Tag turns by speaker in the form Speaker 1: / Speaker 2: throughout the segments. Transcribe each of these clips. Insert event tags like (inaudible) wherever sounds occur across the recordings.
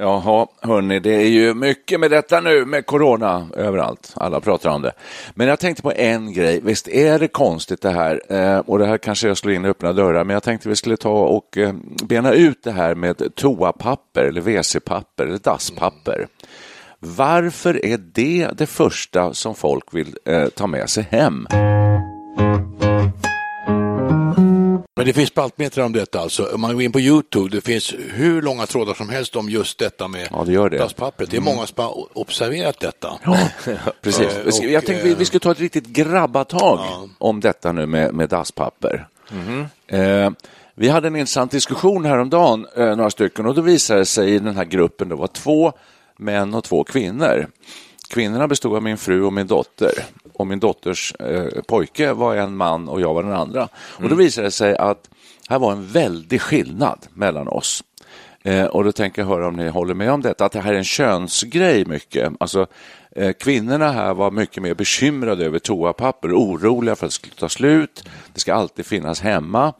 Speaker 1: Jaha, hörni, det är ju mycket med detta nu med corona överallt. Alla pratar om det. Men jag tänkte på en grej. Visst är det konstigt det här? Eh, och det här kanske jag slår in öppna dörrar, men jag tänkte vi skulle ta och eh, bena ut det här med toapapper eller WC-papper eller dasspapper. Varför är det det första som folk vill eh, ta med sig hem?
Speaker 2: Men det finns spaltmeter om detta alltså. Om man går in på Youtube, det finns hur långa trådar som helst om just detta med
Speaker 1: Ja, det gör det.
Speaker 2: dasspappret. Det är många som har observerat detta. (laughs)
Speaker 1: Precis.
Speaker 2: Eh,
Speaker 1: Vi ska-
Speaker 2: och,
Speaker 1: jag tänkte vi, vi skulle ta ett riktigt grabbatag om detta nu med, med dasspapper. Eh, vi hade en intressant diskussion häromdagen, eh, några stycken, och då visade det sig i den här gruppen, det var två män och två kvinnor. Kvinnorna bestod av min fru och min dotter. Och min dotters eh, pojke var en man och jag var den andra. Och då visade det sig att här var en väldig skillnad mellan oss. Eh, och då tänker jag höra om ni håller med om detta, att det här är en könsgrej mycket. Alltså, eh, kvinnorna här var mycket mer bekymrade över toapapper, oroliga för att det skulle ta slut. Det ska alltid finnas hemma.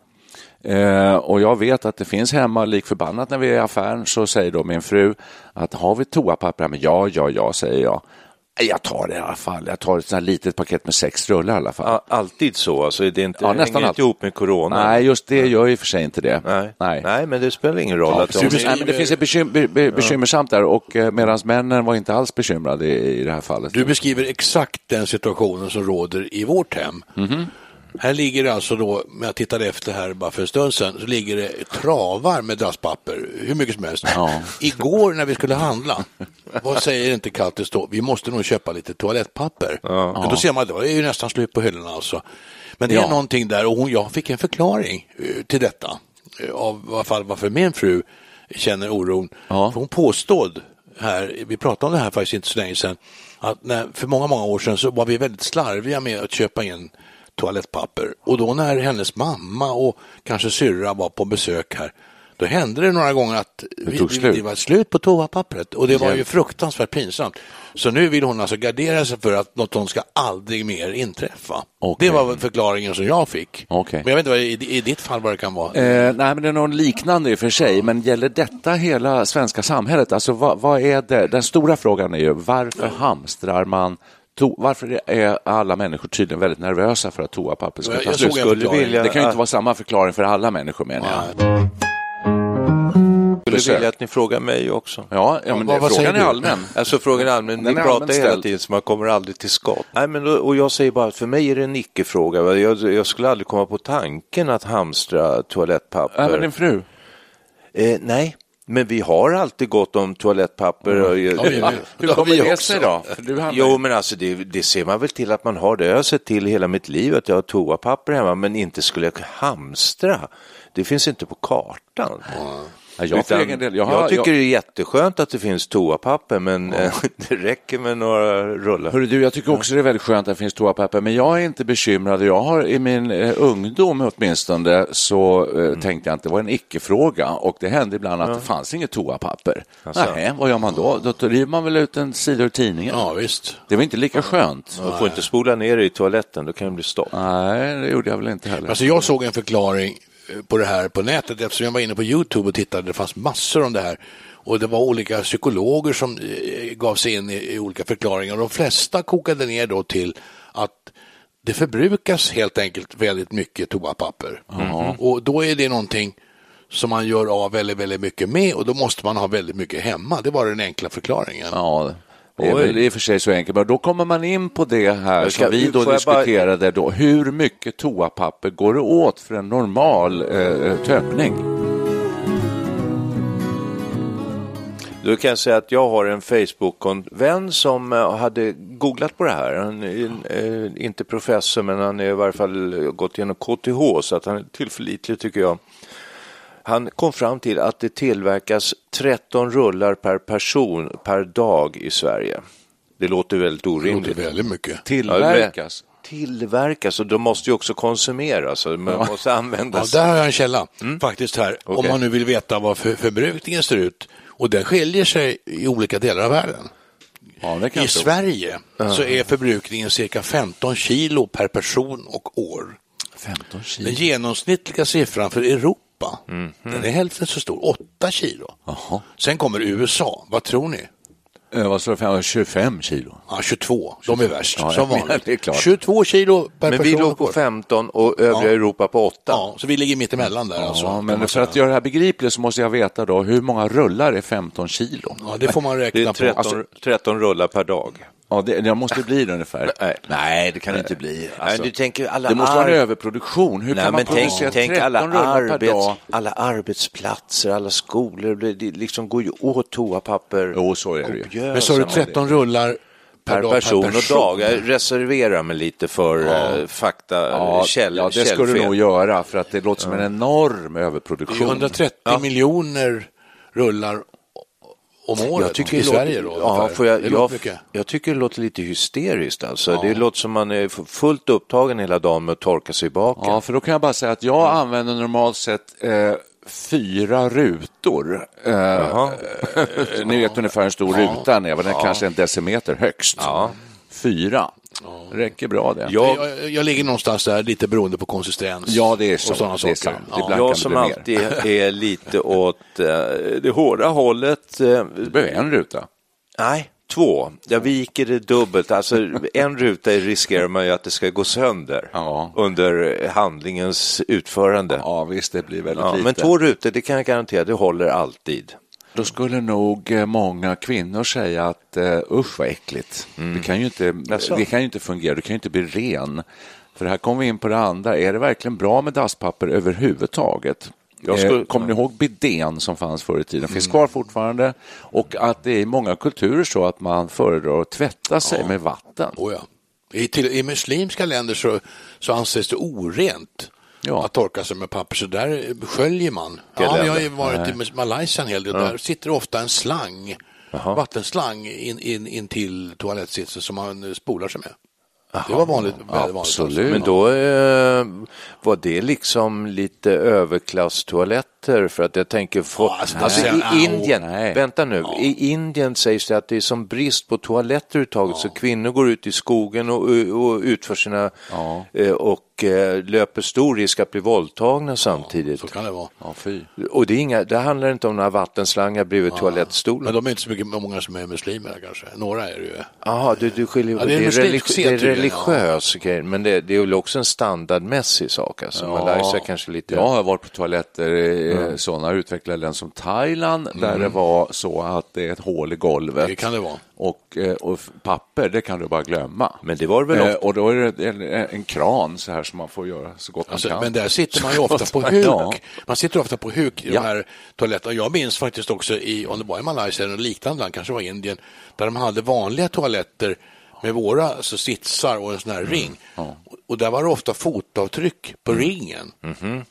Speaker 1: Eh, och jag vet att det finns hemma, lik förbannat när vi är i affären, så säger då min fru att har vi toapapper? Ja, ja, ja, säger jag. "Nej, Jag tar det i alla fall. Jag tar ett sånt här litet paket med sex rullar i alla fall.
Speaker 3: Alltid så, alltså det är inte,
Speaker 1: Ja, nästan
Speaker 3: hänger inte ihop med corona.
Speaker 1: Nej, just det gör och för sig inte det.
Speaker 3: Nej.
Speaker 1: Nej.
Speaker 3: Nej, men det spelar ingen roll.
Speaker 1: Ja,
Speaker 3: att
Speaker 1: precis.
Speaker 3: de,
Speaker 1: Nej, men det finns ett bekym be, be, bekymmersamt där och eh, medan männen var inte alls bekymrade i, i det här fallet.
Speaker 2: Du beskriver exakt den situationen som råder i vårt hem.
Speaker 1: Mhm.
Speaker 2: Här ligger det alltså då, när jag tittade efter här bara för en stund sedan, så ligger det travar med dasspapper, hur mycket som helst. Igår när vi skulle handla, vad säger inte Kattis då? Vi måste nog köpa lite toalettpapper. Men då ser man, det är ju nästan slut på hyllorna alltså. Men det är
Speaker 1: Ja.
Speaker 2: någonting där och hon, jag fick en förklaring eh, till detta. eh, Av i alla fall varför min fru känner oron.
Speaker 1: Ja.
Speaker 2: För hon påstod här, vi pratade om det här faktiskt inte så länge sedan, att när, för många, många år sedan så var vi väldigt slarviga med att köpa in toalettpapper. Och då när hennes mamma och kanske syrra var på besök här, då hände det några gånger att
Speaker 1: tog
Speaker 2: vi-
Speaker 1: slut.
Speaker 2: det var slut på toapappret och det var ju fruktansvärt pinsamt. Så nu vill hon alltså gardera sig för att något sånt ska aldrig mer inträffa.
Speaker 1: Okej.
Speaker 2: Det var förklaringen som jag fick.
Speaker 1: Okej.
Speaker 2: Men jag vet inte vad, i, i ditt fall vad det kan vara.
Speaker 1: Eh, nej, men det är något liknande i och för sig. Men gäller detta hela svenska samhället? Alltså, vad, vad är det? Den stora frågan är ju varför hamstrar man to- varför är alla människor tydligen väldigt nervösa för att toapapper ska
Speaker 2: Jag-
Speaker 1: ta
Speaker 2: jag
Speaker 1: slut? Skulle vilja- Det kan ju inte vara samma förklaring för alla människor menar jag.
Speaker 3: skulle
Speaker 1: Besök.
Speaker 3: vilja att ni frågar mig också.
Speaker 1: Ja, ja men
Speaker 2: vad-
Speaker 1: det,
Speaker 2: vad
Speaker 1: frågan är allmän. (laughs)
Speaker 3: Alltså frågan är allmän,
Speaker 1: Den
Speaker 3: ni
Speaker 1: är
Speaker 3: pratar hela tiden så man kommer aldrig till skott. Nej, men då, och jag säger bara att för mig är det en icke-fråga. Jag, jag skulle aldrig komma på tanken att hamstra toalettpapper.
Speaker 1: Även din fru?
Speaker 3: Eh, nej, men vi har alltid gått om toalettpapper. Och,
Speaker 2: Ja,
Speaker 1: Hur kommer det
Speaker 2: också.
Speaker 1: sig då?
Speaker 3: Jo, men alltså det, det ser man väl till att man har det. Jag har sett till hela mitt liv att jag har toapapper hemma, men inte skulle jag hamstra. Det finns inte på kartan.
Speaker 1: Ja, jag
Speaker 3: Utan
Speaker 1: jag,
Speaker 3: jag,
Speaker 1: har,
Speaker 3: tycker
Speaker 1: jag,
Speaker 3: det är jätteskönt att det finns toapapper, men eh, (laughs) det räcker med några rullar.
Speaker 1: Hörru du, jag tycker också det är väldigt skönt att det finns toapapper, men jag är inte bekymrad. Jag har i min eh, ungdom åtminstone så eh,
Speaker 3: Mm.
Speaker 1: tänkte jag att det var en icke-fråga och det hände ibland att det fanns inget toapapper.
Speaker 3: Alltså.
Speaker 1: Nej, vad gör man då? Då river man väl ut en sida ur tidningen.
Speaker 2: Ja, visst.
Speaker 1: Det var inte lika skönt.
Speaker 3: Du får inte spola ner det i toaletten, då kan det bli stopp.
Speaker 1: Nej, det gjorde jag väl inte heller.
Speaker 2: Alltså jag såg en förklaring på det här på nätet eftersom jag var inne på Youtube och tittade. Det fanns massor om det här. Och det var olika psykologer som eh, gav sig in i, i olika förklaringar. De flesta kokade ner då till att det förbrukas helt enkelt väldigt mycket toapapper. Och då är det någonting som man gör av väldigt, väldigt mycket med och då måste man ha väldigt mycket hemma. Det var den enkla förklaringen.
Speaker 1: Ja, det är väl i och för sig så enkelt, men då kommer man in på det här
Speaker 3: ska-
Speaker 1: som vi då
Speaker 3: jag bara-
Speaker 1: diskuterade då. Hur mycket toapapper går det åt för en normal eh, tömning?
Speaker 3: Då kan jag säga att jag har en Facebook-vän som eh, hade googlat på det här. Han är eh, inte professor men han är i varje fall gått igenom KTH så att han är tillförlitlig tycker jag. Han kom fram till att det tillverkas 13 rullar per person per dag i Sverige. Det låter väldigt
Speaker 2: Det
Speaker 3: orimligt.
Speaker 2: låter väldigt mycket.
Speaker 1: Tillverkas?
Speaker 3: Tillverkas och de måste ju också konsumeras. så Man måste
Speaker 2: Ja,
Speaker 3: användas.
Speaker 2: där har jag en källa faktiskt här. Om
Speaker 3: Okej.
Speaker 2: man nu vill veta vad för, förbrukningen ser ut. Och den skiljer sig i olika delar av världen.
Speaker 1: Ja, det kan
Speaker 2: I. Sverige så är förbrukningen cirka 15 kilo per person och år.
Speaker 1: 15 kilo.
Speaker 2: Den genomsnittliga siffran för Europa,
Speaker 3: Mhm.
Speaker 2: den är hälften så stor, 8 kilo.
Speaker 1: Jaha.
Speaker 2: Sen kommer USA, vad tror ni?
Speaker 1: Eh, vad det? för? 25 kilo?
Speaker 2: Ja, 22, de är värst,
Speaker 1: Ja,
Speaker 2: som vanligt. (laughs)
Speaker 1: det är klart.
Speaker 2: 22 kilo per
Speaker 3: Men vi
Speaker 2: person
Speaker 3: låg
Speaker 2: och
Speaker 3: på
Speaker 2: år.
Speaker 3: 15 och övriga
Speaker 2: Ja.
Speaker 3: Europa på 8.
Speaker 2: Ja, så vi ligger mitt emellan där alltså.
Speaker 1: Ja,
Speaker 2: kan
Speaker 1: men för att göra det här begripligt så måste jag veta då hur många rullar är 15 kilo?
Speaker 2: Ja, det får man
Speaker 3: Det
Speaker 2: räkna
Speaker 3: är 13,
Speaker 2: på. Alltså,
Speaker 3: 13 rullar per dag.
Speaker 1: Ja, det, det måste bli det ungefär. (laughs)
Speaker 3: Nej.
Speaker 1: Nej, det kan det inte bli. Alltså,
Speaker 3: Nej, du tänker alla
Speaker 1: det måste vara en
Speaker 3: ar-
Speaker 1: överproduktion. Hur
Speaker 3: Nej,
Speaker 1: kan man
Speaker 3: tänk,
Speaker 1: producera
Speaker 3: tänk
Speaker 1: 13
Speaker 3: alla,
Speaker 1: rullar per
Speaker 3: arbets,
Speaker 1: dag?
Speaker 3: alla arbetsplatser, alla skolor. Det, det liksom går ju åt toapapper.
Speaker 1: Jo, så är det ju.
Speaker 2: Men så har du
Speaker 3: mängder.
Speaker 2: 13 rullar per, dag
Speaker 3: person,
Speaker 2: per person.
Speaker 3: och dag. Jag reserverar mig lite för eh, fakta,
Speaker 1: Ja,
Speaker 3: käll,
Speaker 1: ja, det ska du nog göra för att det låter som en enorm överproduktion.
Speaker 2: 130 miljoner rullar om året
Speaker 3: Jag tycker
Speaker 2: i
Speaker 3: det låter-
Speaker 2: Sverige då.
Speaker 3: ja, får jag, jag, jag tycker det låter lite hysteriskt. Alltså. Det låter som man är fullt upptagen hela dagen med att torka sig baken.
Speaker 1: Ja, för då kan jag bara säga att jag använder normalt sett eh, fyra rutor. Eh, eh, ni vet ungefär hur stor rutan är, men den kanske är en decimeter högst. Fyra. Räcker bra det.
Speaker 3: Jag-
Speaker 2: Jag, jag ligger någonstans där lite beroende på konsistens.
Speaker 1: Ja, det är så.
Speaker 2: Och sådana
Speaker 1: Det är
Speaker 2: saker.
Speaker 1: sant. Det
Speaker 2: Ja.
Speaker 1: Ibland
Speaker 3: Jag som alltid är (laughs) lite åt eh, det hårda hållet. eh,
Speaker 1: Du behöver en ruta.
Speaker 3: Nej, två. Jag viker det dubbelt. Alltså, en ruta riskerar man ju att det ska gå sönder
Speaker 1: Ja.
Speaker 3: under handlingens utförande. Ja.
Speaker 1: Ja, visst, det blir väldigt lite.
Speaker 3: men två rutor, det kan jag garantera, det håller alltid.
Speaker 1: Då skulle nog eh, många kvinnor säga att uh, usch vad äckligt. Det, kan ju inte, det kan ju inte fungera, du kan ju inte bli ren. För här kommer vi in på det andra, är det verkligen bra med dasspapper överhuvudtaget?
Speaker 3: Jag skulle-
Speaker 1: Eh, Kommer ni ihåg bidén som fanns förr i tiden? Finns kvar fortfarande. Och att det är i många kulturer så att man föredrar att tvätta sig med vatten.
Speaker 2: Oh, ja. I, till, I muslimska länder så, så anses det orent
Speaker 1: Ja.
Speaker 2: att torka sig med papper, så där sköljer man. Ja, jag har ju varit i Malaysia en hel del, där sitter ofta en slang, vattenslang in, in, in till toalettsitsen som man spolar sig med. Det var vanligt. väldigt vanligt
Speaker 1: absolut.
Speaker 3: Men då eh, var det liksom lite överklasstoaletter för att jag tänker få,
Speaker 2: Ja, alltså,
Speaker 3: alltså,
Speaker 2: nej.
Speaker 3: i Indien,
Speaker 1: Nej.
Speaker 3: vänta nu, i Indien sägs det att det är som brist på toaletter överhuvudtaget så kvinnor går ut i skogen och, och utför sina eh, och eh, löper stor risk att bli våldtagna samtidigt.
Speaker 2: Så kan det vara.
Speaker 1: Ja, fy.
Speaker 3: Och det, är inga, det handlar inte om några vattenslangar bredvid
Speaker 2: Men
Speaker 3: toalettstolen.
Speaker 2: de är inte så mycket, många som är muslimer kanske. Några är det ju.
Speaker 3: Jaha, du, du skiljer
Speaker 2: Ja, det är
Speaker 3: det, är religi- det är religiös grej, men det, det är väl också en standardmässig sak. Alltså. Malaysia kanske lite...
Speaker 1: Jag har varit på toaletter i mm. sådana utvecklade länder som Thailand där det var så att det är ett hål i golvet.
Speaker 2: Det kan det vara.
Speaker 1: Och, eh, och papper, det kan du bara glömma.
Speaker 3: Men det var väl
Speaker 1: Eh,
Speaker 3: ofta-
Speaker 1: och då är det en, en kran så här som man får göra så gott
Speaker 2: Alltså,
Speaker 1: man kan.
Speaker 2: men där sitter man ju (laughs) ofta på huk.
Speaker 1: Ja.
Speaker 2: Man sitter ofta på huk i
Speaker 1: Ja.
Speaker 2: de här toaletterna. Jag minns faktiskt också i, om det var i Malaysia eller liknande land, kanske var Indien, där de hade vanliga toaletter med våra alltså, sitsar och en sån
Speaker 1: Mm.
Speaker 2: här ring. Och, och där var det ofta fotavtryck på ringen.
Speaker 1: Mhm.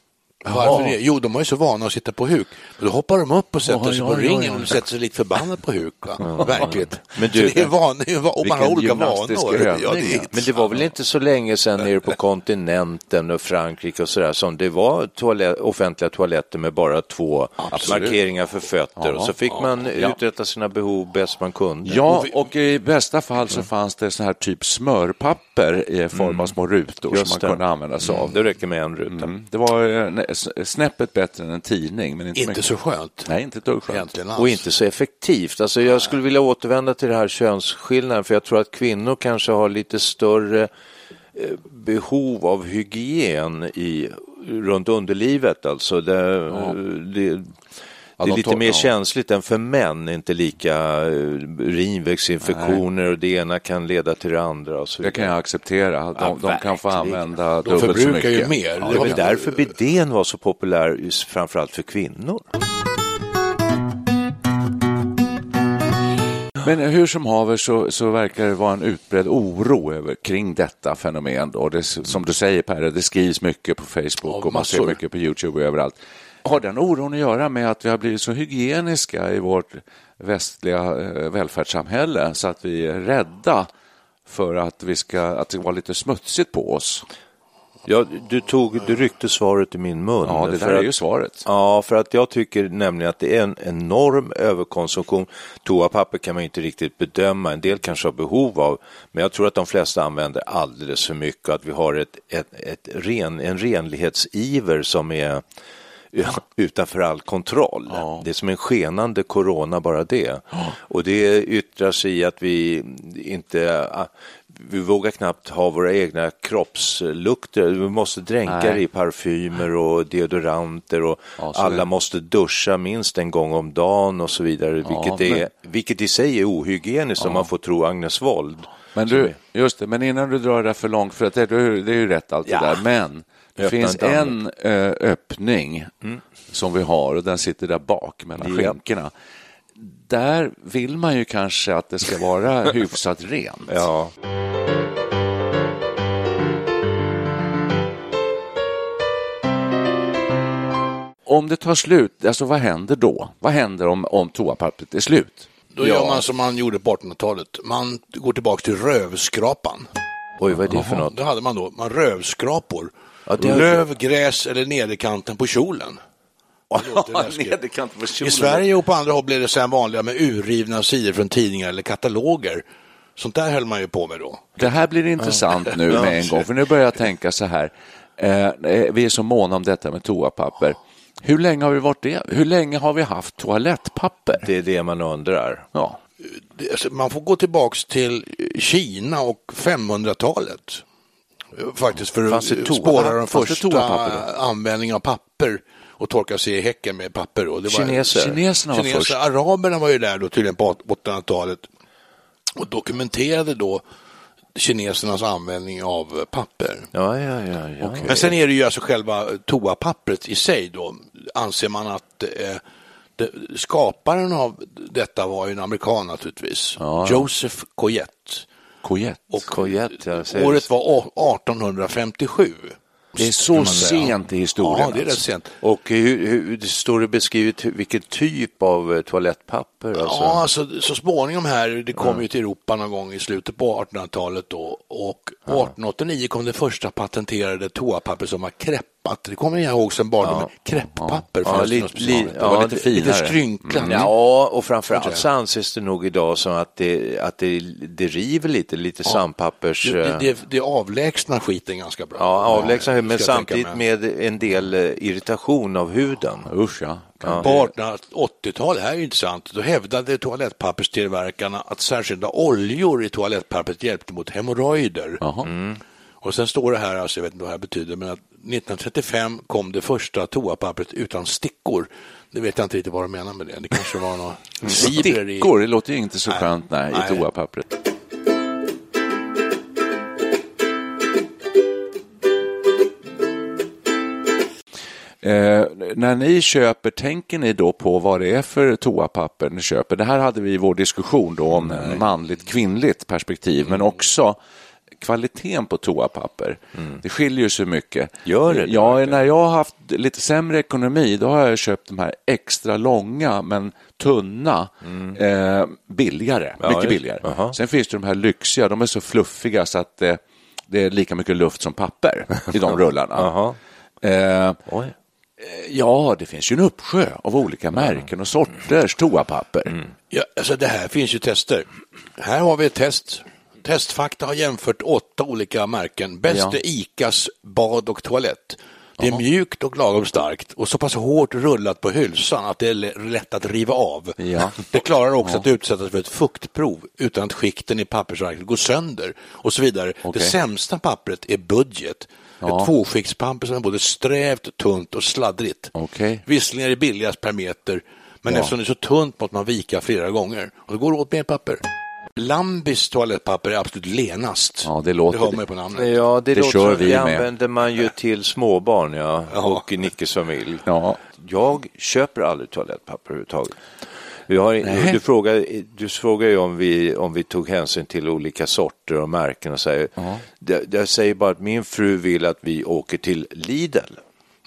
Speaker 2: Varför det? Jo, de var ju så vana att sitta på huk. Men då hoppar de upp och sätter
Speaker 1: Ja,
Speaker 2: sig
Speaker 1: ja,
Speaker 2: på
Speaker 1: ja,
Speaker 2: ringen
Speaker 1: ja.
Speaker 2: och sätter sig lite förbannat på huk. Va? Verkligt.
Speaker 3: Men du-
Speaker 2: så det är van, det är van, och man har olika vanor. Ja, det
Speaker 1: ja.
Speaker 3: Men det var väl inte så länge sedan nere på (laughs) kontinenten och Frankrike och sådär som det var toalett, offentliga toaletter med bara två markeringar för fötter och så fick man uträtta sina behov bäst man kunde.
Speaker 1: Ja, och i bästa fall så fanns det så här typ smörpapper i form av små rutor
Speaker 3: Mm. Just
Speaker 1: som man
Speaker 3: det.
Speaker 1: kunde använda sig av.
Speaker 3: Det räcker med en ruta.
Speaker 1: Mm. Det var en snäppet bättre än en tidning. Men inte,
Speaker 2: Inte
Speaker 1: mycket.
Speaker 2: så skönt.
Speaker 1: Nej, inte ett dugg skönt.
Speaker 2: Egentligen.
Speaker 3: Och inte så effektivt. Alltså jag skulle vilja återvända till det här könsskillnaden för jag tror att kvinnor kanske har lite större eh, behov av hygien i, runt underlivet. Alltså det, det,
Speaker 1: Ja,
Speaker 3: det är
Speaker 1: de
Speaker 3: lite
Speaker 1: tar-
Speaker 3: mer
Speaker 1: ja.
Speaker 3: känsligt än för män, inte lika eh, urinvägsinfektioner och det ena kan leda till det andra. Och så
Speaker 1: Det kan jag acceptera. De, de kan få använda
Speaker 2: De
Speaker 1: dubbelt så
Speaker 2: förbrukar
Speaker 1: mycket.
Speaker 2: ju mer.
Speaker 3: Ja,
Speaker 2: Det
Speaker 3: var väl därför bidén var så populär, just framförallt för kvinnor.
Speaker 1: Men hur som haver så, så verkar det vara en utbredd oro över, kring detta fenomen. Då. Det, som du säger Per, det skrivs mycket på Facebook
Speaker 2: Ja,
Speaker 1: och man ser mycket på Youtube och överallt. Har den oron att göra med att vi har blivit så hygieniska i vårt västliga eh, välfärdssamhälle så att vi är rädda för att, vi ska, att det var lite smutsigt på oss?
Speaker 3: Ja, du, tog, du ryckte svaret i min mun.
Speaker 1: Ja, det där är ju svaret.
Speaker 3: Ja, för att jag tycker nämligen att det är en enorm överkonsumtion. Toapapper kan man inte riktigt bedöma, en del kanske har behov av, men jag tror att de flesta använder alldeles för mycket och att vi har ett, ett, ett ren, en renlighetsiver som är utanför all kontroll.
Speaker 1: Ja.
Speaker 3: Det är som en skenande corona bara det. Och det yttrar sig i att vi inte vi vågar knappt ha våra egna kroppslukter. Vi måste dränka
Speaker 1: Nej.
Speaker 3: det i parfymer och deodoranter och
Speaker 1: Ja,
Speaker 3: alla måste duscha minst en gång om dagen och så vidare.
Speaker 1: Ja,
Speaker 3: vilket, är,
Speaker 1: men-
Speaker 3: vilket i sig är ohygieniskt om man får tro Agnes Wold.
Speaker 1: Men du, just det, men innan du drar det för långt, för att det, det är ju- rätt allt
Speaker 3: Ja.
Speaker 1: det där, men det
Speaker 3: Öppna
Speaker 1: finns en eh, öppning som vi har och den sitter där bak mellan
Speaker 3: Ja.
Speaker 1: skinkorna. Där vill man ju kanske att det ska vara (laughs) hyfsat rent.
Speaker 3: Ja,
Speaker 1: Om det tar slut, alltså vad händer då? Vad händer om, om toapappret är slut?
Speaker 2: Då gör man som man gjorde på 1800-talet. Man går tillbaka till rövskrapan.
Speaker 3: oj vad är det för något?
Speaker 2: Det hade man då. Man rövskrapor.
Speaker 3: Ja,
Speaker 2: Löv, gräs eller nederkanten på kjolen. (laughs)
Speaker 1: Nederkanten på
Speaker 2: I
Speaker 1: kjolen.
Speaker 2: Sverige och på andra håll blev det sen vanliga med urrivna sidor från tidningar eller kataloger. Sånt där höll man ju på med då.
Speaker 1: Det här blir intressant nu
Speaker 2: Ja.
Speaker 1: med en gång, för nu börjar jag tänka så här. Eh, eh, vi är så måna om detta med toapapper. Hur länge har vi varit det? Hur länge har vi haft toalettpapper?
Speaker 3: Det är det man undrar.
Speaker 1: Ja.
Speaker 2: Man får gå tillbaks till Kina och 500-talet. Faktiskt för att spåra den första användningen av papper och torka sig i häcken med papper. Och det var
Speaker 3: Kineser.
Speaker 1: Kineserna var
Speaker 2: Kineser,
Speaker 1: först.
Speaker 2: araberna var ju där då tydligen på 800-talet och dokumenterade då kinesernas användning av papper.
Speaker 3: Ja, ja, ja. ja.
Speaker 2: Men sen är det ju alltså själva toapappret i sig då, anser man att eh, det, skaparen av detta var ju en amerikan naturligtvis, Joseph Coyette.
Speaker 1: Coyette.
Speaker 2: Och
Speaker 3: Coyette, ja,
Speaker 2: året var å- 1857.
Speaker 1: Det är så sent i historien.
Speaker 2: Ja, det är rätt
Speaker 1: alltså.
Speaker 2: sent.
Speaker 3: Och hur, hur, det står det beskrivet vilken typ av eh, toalettpapper? Alltså.
Speaker 2: Ja, alltså så småningom här, det kom ju till Europa någon gång i slutet på 1800-talet då och 1889 kom det första patenterade toapapper som var kreppat. Det kommer jag ihåg sen barndomen. Krepppapper
Speaker 3: Ja,
Speaker 2: fanns det
Speaker 3: li,
Speaker 2: något
Speaker 3: li.
Speaker 1: Det var
Speaker 3: ja,
Speaker 1: lite
Speaker 3: det-
Speaker 1: finare.
Speaker 2: Lite skrynklat.
Speaker 3: Ja, och framförallt så anses det nog idag som att det, att det, det river lite, lite sandpappers...
Speaker 2: Det,
Speaker 3: eh,
Speaker 2: det, det avlägsnar skiten ganska bra.
Speaker 3: Ja, avlägsna men
Speaker 2: ska jag tänka
Speaker 3: samtidigt
Speaker 2: mig.
Speaker 3: med en del eh, irritation av huden.
Speaker 1: Usch, ja.
Speaker 3: Ja.
Speaker 2: På 1880-talet, här är intressant, då hävdade toalettpapperstillverkarna att särskilda oljor i toalettpappret hjälpte mot hemorrojder.
Speaker 1: Jaha.
Speaker 2: Och sen står det här, alltså, jag vet inte vad det här betyder, men att 1935 kom det första toapappret utan stickor. Det vet jag inte riktigt vad de menar med det. Det kanske var några fibrer i...
Speaker 1: Stickor, det låter ju inte så skönt nej,
Speaker 2: Nej.
Speaker 1: i toapappret. Eh, när ni köper, tänker ni då på vad det är för toapapper ni köper? Det här hade vi i vår diskussion då om manligt kvinnligt perspektiv, men också kvaliteten på toapapper. Det skiljer ju så mycket.
Speaker 3: Gör det
Speaker 1: Ja,
Speaker 3: verkligen?
Speaker 1: när jag har haft lite sämre ekonomi, då har jag köpt de här extra långa men tunna, eh, billigare,
Speaker 3: Ja,
Speaker 1: mycket billigare.
Speaker 3: Aha.
Speaker 1: Sen finns det de här lyxiga, de är så fluffiga så att eh, det är lika mycket luft som papper i de (laughs) rullarna.
Speaker 3: Jaha.
Speaker 1: Eh,
Speaker 3: Oj.
Speaker 1: ja, det finns ju en uppsjö av olika märken och sorters toapapper.
Speaker 2: Ja, alltså det här finns ju tester. Här har vi ett test. Testfakta har jämfört åtta olika märken. Bäst
Speaker 1: Ja.
Speaker 2: är ICAs bad och toalett. Det är mjukt och lagom starkt och så pass hårt rullat på hylsan att det är lätt att riva av.
Speaker 1: Ja.
Speaker 2: Det klarar också att utsättas för ett fuktprov utan att skikten i pappersarket går sönder och så vidare.
Speaker 1: Okej.
Speaker 2: Det sämsta pappret är budget.
Speaker 1: Ja.
Speaker 2: Ett tvåskiktspapper som är både strävt, tunt och sladdrigt.
Speaker 1: Okej.
Speaker 2: Visserligen är det billigast per meter, men
Speaker 1: Ja.
Speaker 2: eftersom det är så tunt måste man vika flera gånger och då går det åt mer papper. Lambis toalettpapper är absolut lenast.
Speaker 1: Ja, det låter
Speaker 2: det hör
Speaker 1: det.
Speaker 2: man ju på namnet.
Speaker 3: Ja, det,
Speaker 1: Det
Speaker 3: låter
Speaker 1: kör vi
Speaker 3: det
Speaker 1: med.
Speaker 3: använder man ju till småbarn ja, och Nickes familj.
Speaker 1: Ja.
Speaker 3: Jag köper aldrig toalettpapper överhuvudtaget. Vi har, du, frågar, du frågar ju om vi, om vi tog hänsyn till olika sorter och märken och säger, jag, jag säger bara att min fru vill att vi åker till Lidl.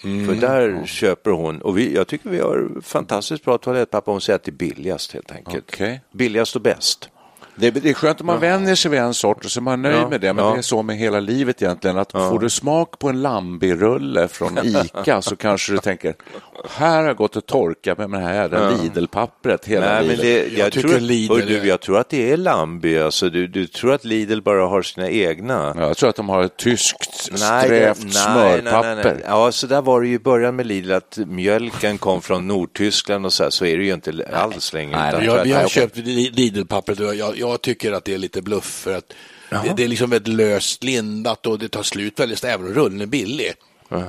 Speaker 3: För där köper hon, och vi, jag tycker vi har fantastiskt bra toalettpapper, hon säger att det är billigast helt enkelt.
Speaker 1: Okej.
Speaker 3: Billigast och bäst.
Speaker 1: Det, det är skönt om man vänjer sig vid en sort och så är man nöjd
Speaker 3: Ja,
Speaker 1: med det. Men
Speaker 3: ja.
Speaker 1: det är så med hela livet egentligen. Att får du smak på en Lambi-rulle från (laughs) Ica så kanske du tänker här har jag gått och torkat med det här jävla Lidl-pappret hela
Speaker 3: Nej, men
Speaker 1: livet.
Speaker 3: det, jag,
Speaker 2: Jag
Speaker 3: tror,
Speaker 2: Lidl
Speaker 3: du, jag tror att det är Lambi. Alltså, du, du tror att Lidl bara har sina egna.
Speaker 1: Ja, jag tror att de har ett tyskt strävt
Speaker 3: nej,
Speaker 1: smörpapper.
Speaker 3: nej, nej, nej. Ja, så där var det ju i början med Lidl, att mjölken kom från Nordtyskland och så här, så är det ju inte alls längre.
Speaker 1: Nej,
Speaker 2: Jag, vi har köpt Lidl-pappret och jag, jag tycker att det är lite bluff för att det, det är liksom väldigt löst lindat och det tar slut väldigt snabbt, även om rullen är billig.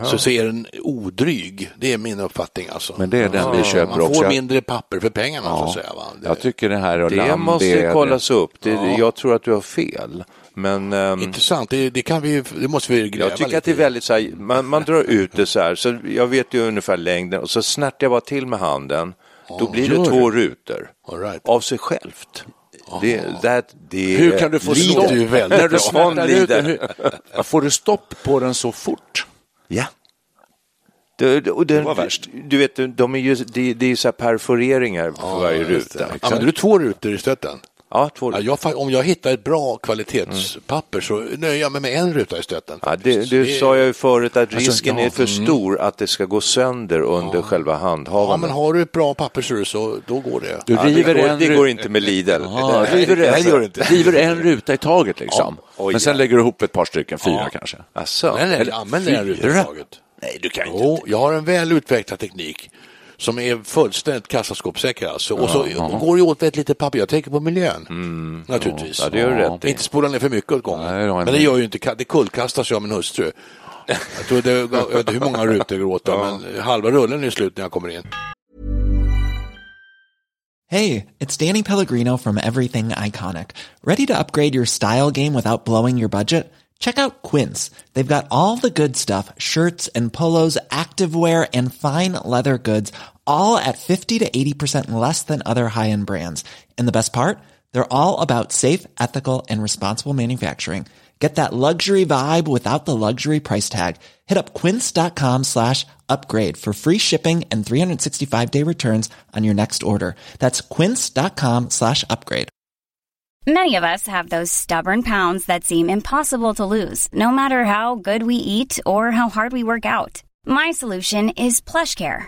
Speaker 2: Så, så är den odryg, det är min uppfattning alltså.
Speaker 1: Men det är den vi köper
Speaker 2: Man
Speaker 1: också.
Speaker 2: får mindre papper för pengarna så att säga. Va? Det,
Speaker 1: Jag tycker det här och
Speaker 3: Det
Speaker 1: Lambi
Speaker 3: måste
Speaker 1: är-
Speaker 3: kollas upp. Det, Jag tror att du har fel. Men ehm,
Speaker 2: Intressant, det, det, kan vi, det måste vi gräva
Speaker 3: jag tycker
Speaker 2: lite
Speaker 3: att det är väldigt så här, man, man drar ut det så här, så jag vet ju ungefär längden och så snärtar jag bara till med handen. Då blir det två rutor
Speaker 2: All right.
Speaker 3: av sig självt. Det, det, det,
Speaker 1: Hur kan du få stopp
Speaker 2: väldigt
Speaker 1: när du
Speaker 2: bra.
Speaker 1: snärtar ut? Hur- Får du stopp på den så fort?
Speaker 3: Ja. Det, det, och den,
Speaker 1: var värst.
Speaker 3: Du vet, de är ju, det, det är ju så här perforeringar på varje ruta.
Speaker 2: Använder du två rutor i stöten?
Speaker 3: Ja, två
Speaker 2: Ja, jag, om jag hittar ett bra kvalitetspapper så nöjer jag mig med en ruta i stöten.
Speaker 3: Ja, det, det
Speaker 2: Det-
Speaker 3: sa jag ju förut att
Speaker 1: Alltså,
Speaker 3: risken
Speaker 1: ja,
Speaker 3: är för stor att det ska gå sönder under själva
Speaker 2: Ja,
Speaker 3: handhavandet.
Speaker 2: men har du ett bra papper så, då går det.
Speaker 1: Du
Speaker 3: Ja, det,
Speaker 1: river
Speaker 3: går,
Speaker 1: en
Speaker 3: det går inte med Lidl.
Speaker 1: Ja,
Speaker 3: Nej,
Speaker 1: river,
Speaker 3: inte.
Speaker 1: river en ruta i taget liksom.
Speaker 3: Ja, oj,
Speaker 1: Men sen
Speaker 3: ja.
Speaker 1: lägger du ihop ett par stycken, fyra kanske.
Speaker 3: Asså?
Speaker 2: Nej, nej, använder en ruta i taget.
Speaker 3: Nej, du kan inte.
Speaker 2: Jo, jag har en väl utvecklad teknik som är fullständigt kassaskåpssäker alltså. Och så går det åt väldigt lite papper. Jag tänker på miljön, naturligtvis.
Speaker 3: Ja, det gör du rätt.
Speaker 2: Inte spola ner för mycket åt gången.
Speaker 1: Nej, det jag
Speaker 2: men det gör ju inte, det kullkastas jag av min hustru. Jag tror det, jag vet inte hur många rutor går åt, då, men halva rullen är slut när jag kommer in.
Speaker 4: Hey, it's Danny Pellegrino from Everything Iconic. Ready to upgrade your style game without blowing your budget? Check out Quince. They've got all the good stuff shirts and polos, activewear, and fine leather goods, all at 50 to 80% less than other high end brands. And the best part? They're all about safe, ethical, and responsible manufacturing. Get that luxury vibe without the luxury price tag. Hit up quince.com slash upgrade for free shipping and 365 day returns on your next order. That's quince.com slash upgrade.
Speaker 5: Many of us have those stubborn pounds that seem impossible to lose, no matter how good we eat or how hard we work out. My solution is PlushCare.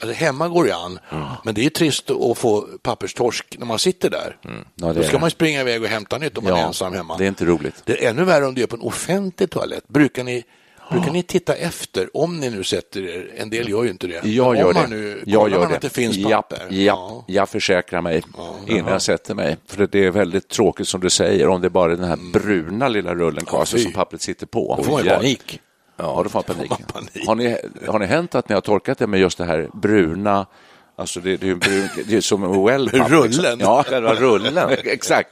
Speaker 2: Alltså, hemma går det an, men det är trist att få papperstorsk när man sitter där.
Speaker 1: Ja, det
Speaker 2: Då ska
Speaker 1: det.
Speaker 2: man springa iväg och hämta nytt om man är ensam hemma.
Speaker 1: det är inte roligt.
Speaker 2: Det är ännu värre om det är på en offentlig toalett. Brukar ni, brukar ni titta efter, om ni nu sätter er, en del gör ju inte det.
Speaker 1: Jag gör
Speaker 2: om
Speaker 1: det.
Speaker 2: man nu,
Speaker 1: jag gör
Speaker 2: man
Speaker 1: det.
Speaker 2: att det finns
Speaker 1: Japp,
Speaker 2: papper.
Speaker 1: japp, Jag försäkrar mig innan jag sätter mig. För det är väldigt tråkigt som du säger om det bara är den här bruna lilla rullen kvar som pappret sitter på.
Speaker 2: Då får man ju Panik.
Speaker 1: har du fått panik? Har, ni, har ni hänt att ni har torkat det med just det här bruna Alltså det, det är, brun, det är som en well (laughs)
Speaker 2: Rullen?
Speaker 1: Liksom. Ja,
Speaker 3: Själva rullen? (laughs)
Speaker 1: exakt.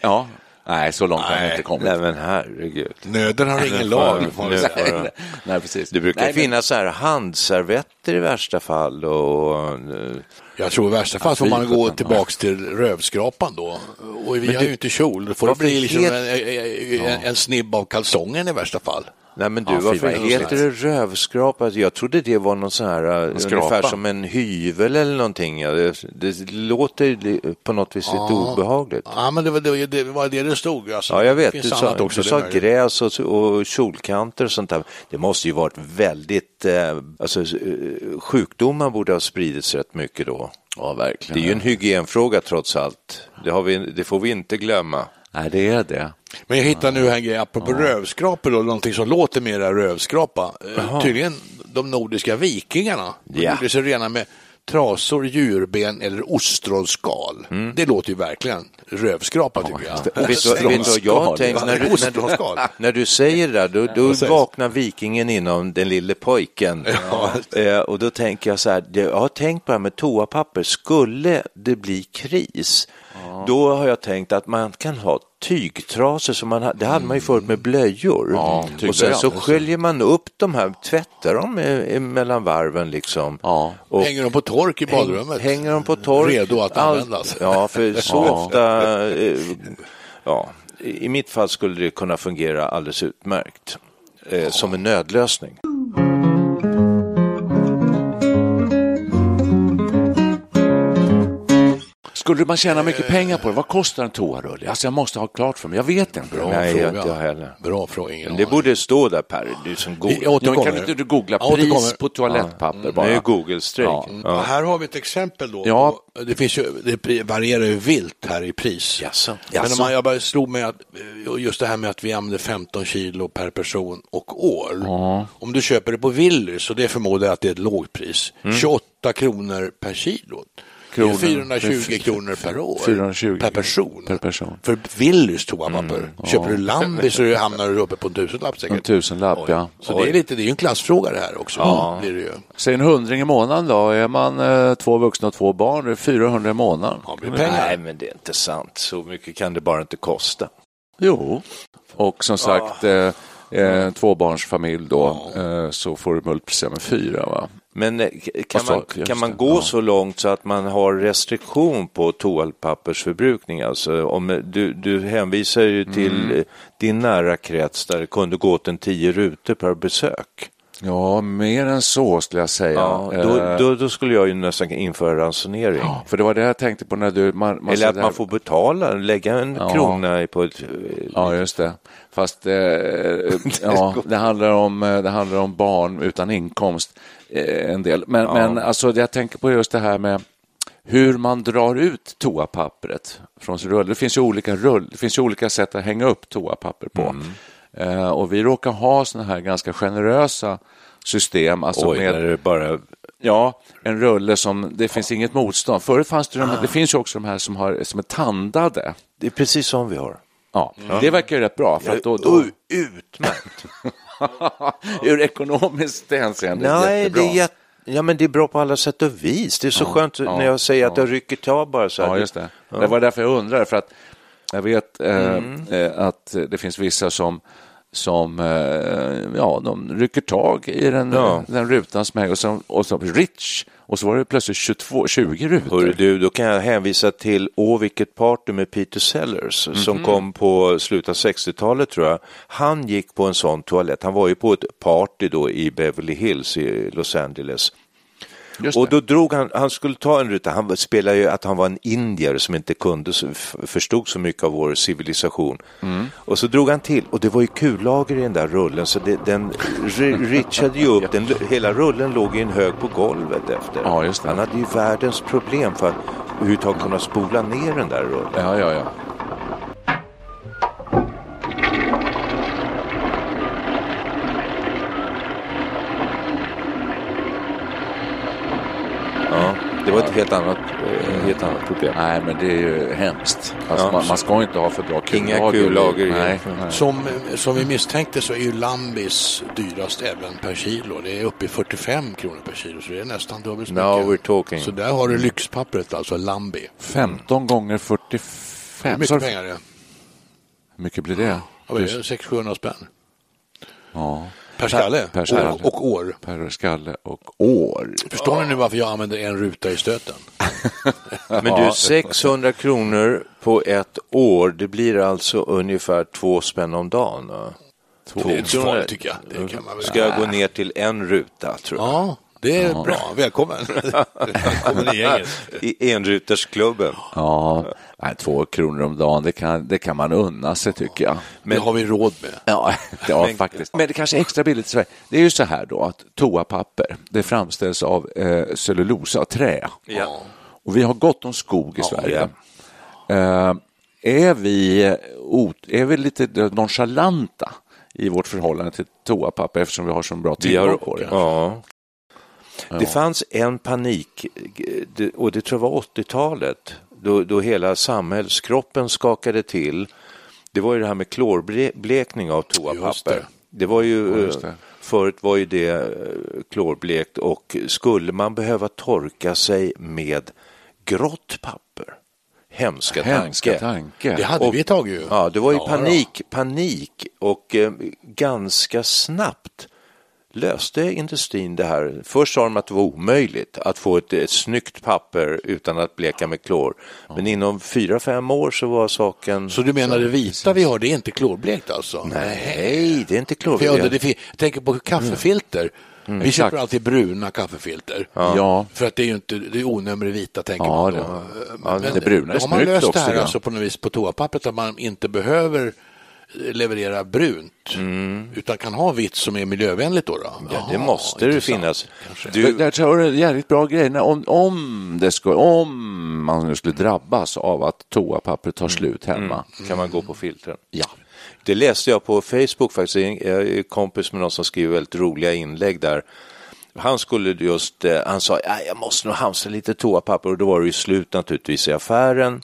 Speaker 1: Ja, nej, så långt har jag
Speaker 2: Nej,
Speaker 1: inte kommit.
Speaker 3: Nej men herregud.
Speaker 2: Nöden har ingen lag. får man
Speaker 1: nej, nej, precis.
Speaker 3: Det brukar
Speaker 1: nej, men-
Speaker 3: finnas så här handservetter i värsta fall och eh,
Speaker 2: Jag tror i värsta fall får man gå tillbaks till rövskrapan då. Och vi har ju inte kjol, då får det bli liksom en, en, en snibb av kalsongen i värsta fall.
Speaker 3: Nej men du,
Speaker 1: Ja,
Speaker 3: varför heter det rövskrapa? Jag trodde det var någon sån här, ungefär som en hyvel eller någonting. Ja, det, det låter på något vis lite obehagligt.
Speaker 2: Ja, men det var det, det, var det det stod. Alltså.
Speaker 3: Ja, jag vet. Du sa,
Speaker 2: också,
Speaker 3: du sa gräs och, och kjolkanter och sånt där. Det måste ju varit väldigt, eh, alltså eh, sjukdomar borde ha spridits rätt mycket då.
Speaker 1: Ja, verkligen.
Speaker 3: Det är ju en hygienfråga trots allt. Det, vi, det får vi inte glömma.
Speaker 1: Nej, det är det.
Speaker 2: Men jag hittar nu en grej, apropå rövskrapor, då, någonting som låter mera rövskrapa. Eh, Tydligen de nordiska vikingarna. De
Speaker 3: Ja.
Speaker 2: gjorde sig rena med trasor, djurben eller ostronskal. Det låter ju verkligen rövskrapa tycker jag.
Speaker 3: Och vet, du, vet du vad jag har tänkt? När du,
Speaker 2: Ostronskal.
Speaker 3: när, (laughs) när du säger det där, då, då vaknar vikingen inom den lille pojken. Eh, och då tänker jag så här, jag har tänkt på det här med toapapper, skulle det bli kris, då har jag tänkt att man kan ha tygtrasor, som man, det hade man ju förut med blöjor.
Speaker 1: Ja,
Speaker 3: och sen så sköljer man upp de här, tvättar dem mellan varven liksom.
Speaker 1: Ja.
Speaker 3: Och
Speaker 2: Hänger de på tork i badrummet?
Speaker 3: Hänger de på tork.
Speaker 2: Redo att
Speaker 3: Allt-
Speaker 2: användas.
Speaker 3: Ja, för så
Speaker 1: Ja.
Speaker 3: ofta, Eh, ja, i mitt fall skulle det kunna fungera alldeles utmärkt. Eh, som en nödlösning.
Speaker 1: Skulle man tjäna mycket pengar på det? Vad kostar en toarulle? Alltså jag måste ha klart för mig. Jag vet inte.
Speaker 2: Bra
Speaker 3: Nej,
Speaker 2: fråga.
Speaker 3: inte jag heller.
Speaker 2: Bra fråga, ingen
Speaker 3: Men det
Speaker 2: aning.
Speaker 3: borde stå där Per, du som
Speaker 1: Ja, men
Speaker 2: återkommer.
Speaker 1: kan inte du googla pris på toalettpapper bara?
Speaker 3: Det är Google-streck.
Speaker 1: Ja.
Speaker 2: Ja. Här har vi ett exempel då.
Speaker 1: Ja.
Speaker 2: Det, finns ju, det varierar ju vilt här i pris.
Speaker 3: Jaså?
Speaker 2: Men om man, jag bara slog mig att eh, just det här med att vi använder 15 kilo per person och år. Om du köper det på Willys, och det förmodar jag att det är ett lågpris, 28 kronor per kilo.
Speaker 1: Kronor.
Speaker 2: Det är 420
Speaker 1: Det är f-
Speaker 2: kronor per år.
Speaker 1: 420
Speaker 2: per person.
Speaker 1: per person.
Speaker 2: För Willys toapapper. Köper du Lambi så hamnar du uppe på en tusenlapp säkert.
Speaker 1: En tusenlapp,
Speaker 2: Oj.
Speaker 1: ja.
Speaker 2: Så det är, lite, det är ju en klassfråga det här också.
Speaker 1: Ja.
Speaker 2: Blir det ju.
Speaker 1: Säg en hundring i månaden då. Är man eh, två vuxna och två barn, det är 400 i månaden.
Speaker 2: Ja, det blir pengar.
Speaker 3: Nej, men det är inte sant. Så mycket kan det bara inte kosta.
Speaker 1: Jo. Och som sagt, eh, eh, tvåbarnsfamilj då, eh, så får du multiplicera med fyra. Va?
Speaker 3: Men eh, kan man, kan man gå så långt så att man har restriktion på toapappersförbrukning? Alltså, om eh, du, du hänvisar ju till
Speaker 1: Mm.
Speaker 3: eh, din nära krets där det kunde gå åt en tio rutor per besök.
Speaker 1: Ja, mer än så skulle jag säga.
Speaker 3: Ja, då, då, då skulle jag ju nästan införa ransonering.
Speaker 1: ja, för det var det jag tänkte på när du... Man, man
Speaker 3: Eller att man får betala, lägga en
Speaker 1: Ja.
Speaker 3: krona på ett...
Speaker 1: Ja, just det. Fast eh, (laughs) ja, det, handlar om, det handlar om barn utan inkomst en del. Men, men alltså, jag tänker på just det här med hur man drar ut toapappret från sin rulle. Det finns ju olika, rull, det finns olika sätt att hänga upp toapapper på.
Speaker 3: Mm.
Speaker 1: Eh, och vi råkar ha sådana här ganska generösa system. Alltså
Speaker 3: Oj,
Speaker 1: med,
Speaker 3: det bara...
Speaker 1: Ja, en rulle som det finns inget motstånd. Förut fanns det de här, det finns ju också de här som, har, som är tandade.
Speaker 3: Det är precis som vi har.
Speaker 1: Ja, det verkar ju rätt bra. För att då, då,
Speaker 3: Utmärkt! (laughs)
Speaker 1: ur ekonomiskt hänseende
Speaker 3: Nej,
Speaker 1: jättebra.
Speaker 3: det är jätte... Ja, men det är bra på alla sätt och vis. Det är så skönt
Speaker 1: ja,
Speaker 3: när jag säger att
Speaker 1: ja.
Speaker 3: jag rycker tag bara så här.
Speaker 1: Ja, just det. Det var därför jag undrar, för att jag vet eh,
Speaker 3: Mm.
Speaker 1: eh, att det finns vissa som som eh, ja, de rycker tag i den,
Speaker 3: Ja.
Speaker 1: den rutan som hänger och så, och så Rich och så var det plötsligt 22, 20 rutor.
Speaker 3: Hörru du, då kan jag hänvisa till Åh vilket party med Peter Sellers som
Speaker 1: Mhm.
Speaker 3: kom på slutet av 60-talet tror jag. Han gick på en sån toalett. Han var ju på ett party då i Beverly Hills i Los Angeles. Och då drog han, han skulle ta en ruta, han spelade ju att han var en indier som inte kunde, förstod så mycket av vår civilisation.
Speaker 1: Mm.
Speaker 3: Och så drog han till och det var ju kullager i den där rullen så det, den ri- richade ju upp, den, hela rullen låg i en hög på golvet efter.
Speaker 1: Ja.
Speaker 3: Han hade ju världens problem för att överhuvudtaget kunna spola ner den där rullen.
Speaker 1: Ja, ja, ja.
Speaker 3: Ja, det var ett helt annat, eh, helt annat problem.
Speaker 1: Nej, men det är ju hemskt. Alltså,
Speaker 3: Ja.
Speaker 1: man, man ska inte ha för bra kullager.
Speaker 3: Inga kullager i.
Speaker 1: Nej.
Speaker 2: Som, som vi misstänkte så är ju Lambis dyrast även per kilo. Det är uppe i 45 kronor per kilo, så det är nästan dubbelt så
Speaker 3: Now
Speaker 2: mycket.
Speaker 3: we're talking.
Speaker 2: Så där har du lyxpappret, alltså Lambi.
Speaker 1: 15 gånger
Speaker 2: Hur
Speaker 1: 45.
Speaker 2: mycket
Speaker 1: Så-
Speaker 2: pengar är det?
Speaker 1: Hur mycket blir det?
Speaker 2: Är det? 600-700 spänn?
Speaker 1: Ja.
Speaker 2: Per skalle?
Speaker 1: Per skalle.
Speaker 2: Och, och år?
Speaker 1: Per skalle och år.
Speaker 2: Förstår ni nu varför jag använder en ruta i stöten? (laughs)
Speaker 3: Men du, 600 kronor på ett år, det blir alltså ungefär två spänn om dagen. va?
Speaker 2: Det är inte farligt tycker jag. Det kan man väl...
Speaker 3: Ska jag gå ner till en ruta, tror jag.
Speaker 2: Ja, det är bra. Välkommen. (laughs) Välkommen i gänget.
Speaker 3: I enrutersklubben.
Speaker 1: Ja, nej, två kronor om dagen, det kan, det kan man unna sig tycker jag.
Speaker 2: Det har vi råd med.
Speaker 1: Ja, (laughs) ja
Speaker 3: Men-
Speaker 1: faktiskt. Men det kanske är extra billigt i Sverige. Det är ju så här då att toapapper, det framställs av eh, cellulosa, trä.
Speaker 3: Ja.
Speaker 1: Och vi har gott om skog i Sverige. Eh, är, vi, är vi lite nonchalanta i vårt förhållande till toapapper eftersom vi har så bra tillgång på det?
Speaker 3: ja.
Speaker 1: Ja.
Speaker 3: Det fanns en panik, och det tror jag var 80-talet, då, då hela samhällskroppen skakade till. Det var ju det här med klorblekning av
Speaker 2: Just
Speaker 3: toapapper.
Speaker 2: det.
Speaker 3: Det var ju,
Speaker 1: Ja, just det.
Speaker 3: eh, förut var ju det eh, klorblekt och skulle man behöva torka sig med grått papper? Hemska,
Speaker 1: Hemska
Speaker 3: tanke.
Speaker 1: tanke.
Speaker 2: Det hade
Speaker 3: Och-
Speaker 2: vi ett tag ju.
Speaker 3: Ja, det var ju
Speaker 2: Ja,
Speaker 3: panik, panik och eh, ganska snabbt löste industrin det här. Först sa de att det var omöjligt att få ett, ett snyggt papper utan att bleka med klor. Men inom fyra, fem år så var saken...
Speaker 2: Så du menar det vita vi har, det är inte klorblekt alltså?
Speaker 3: Nej, det är inte
Speaker 2: jag,
Speaker 3: klorblekt.
Speaker 2: det fin- jag tänker på kaffefilter. Vi
Speaker 1: Exakt.
Speaker 2: köper alltid bruna kaffefilter.
Speaker 1: Ja.
Speaker 2: För att det är ju inte, det är onömre vita tänker
Speaker 1: Ja,
Speaker 2: man
Speaker 1: det-
Speaker 2: då.
Speaker 1: ja,
Speaker 2: Men
Speaker 1: det bruna är
Speaker 2: har man
Speaker 1: snyggt
Speaker 2: löst
Speaker 1: också,
Speaker 2: det här alltså på något vis på toapappret att man inte behöver leverera brunt utan kan ha vitt som är miljövänligt då? då?
Speaker 3: Mm. Ja, det måste det finnas.
Speaker 1: Du... Där tror jag det är en jävligt bra grej. Om, om, det ska, om man nu skulle drabbas av att toapappret tar slut hemma.
Speaker 3: kan man gå på filtren?
Speaker 1: Ja.
Speaker 3: Det läste jag på Facebook faktiskt. Jag är kompis med någon som skriver väldigt roliga inlägg där. Han skulle just, eh, han sa, "Ja, jag måste nog hamstra lite toapapper och då var det ju slut naturligtvis i affären.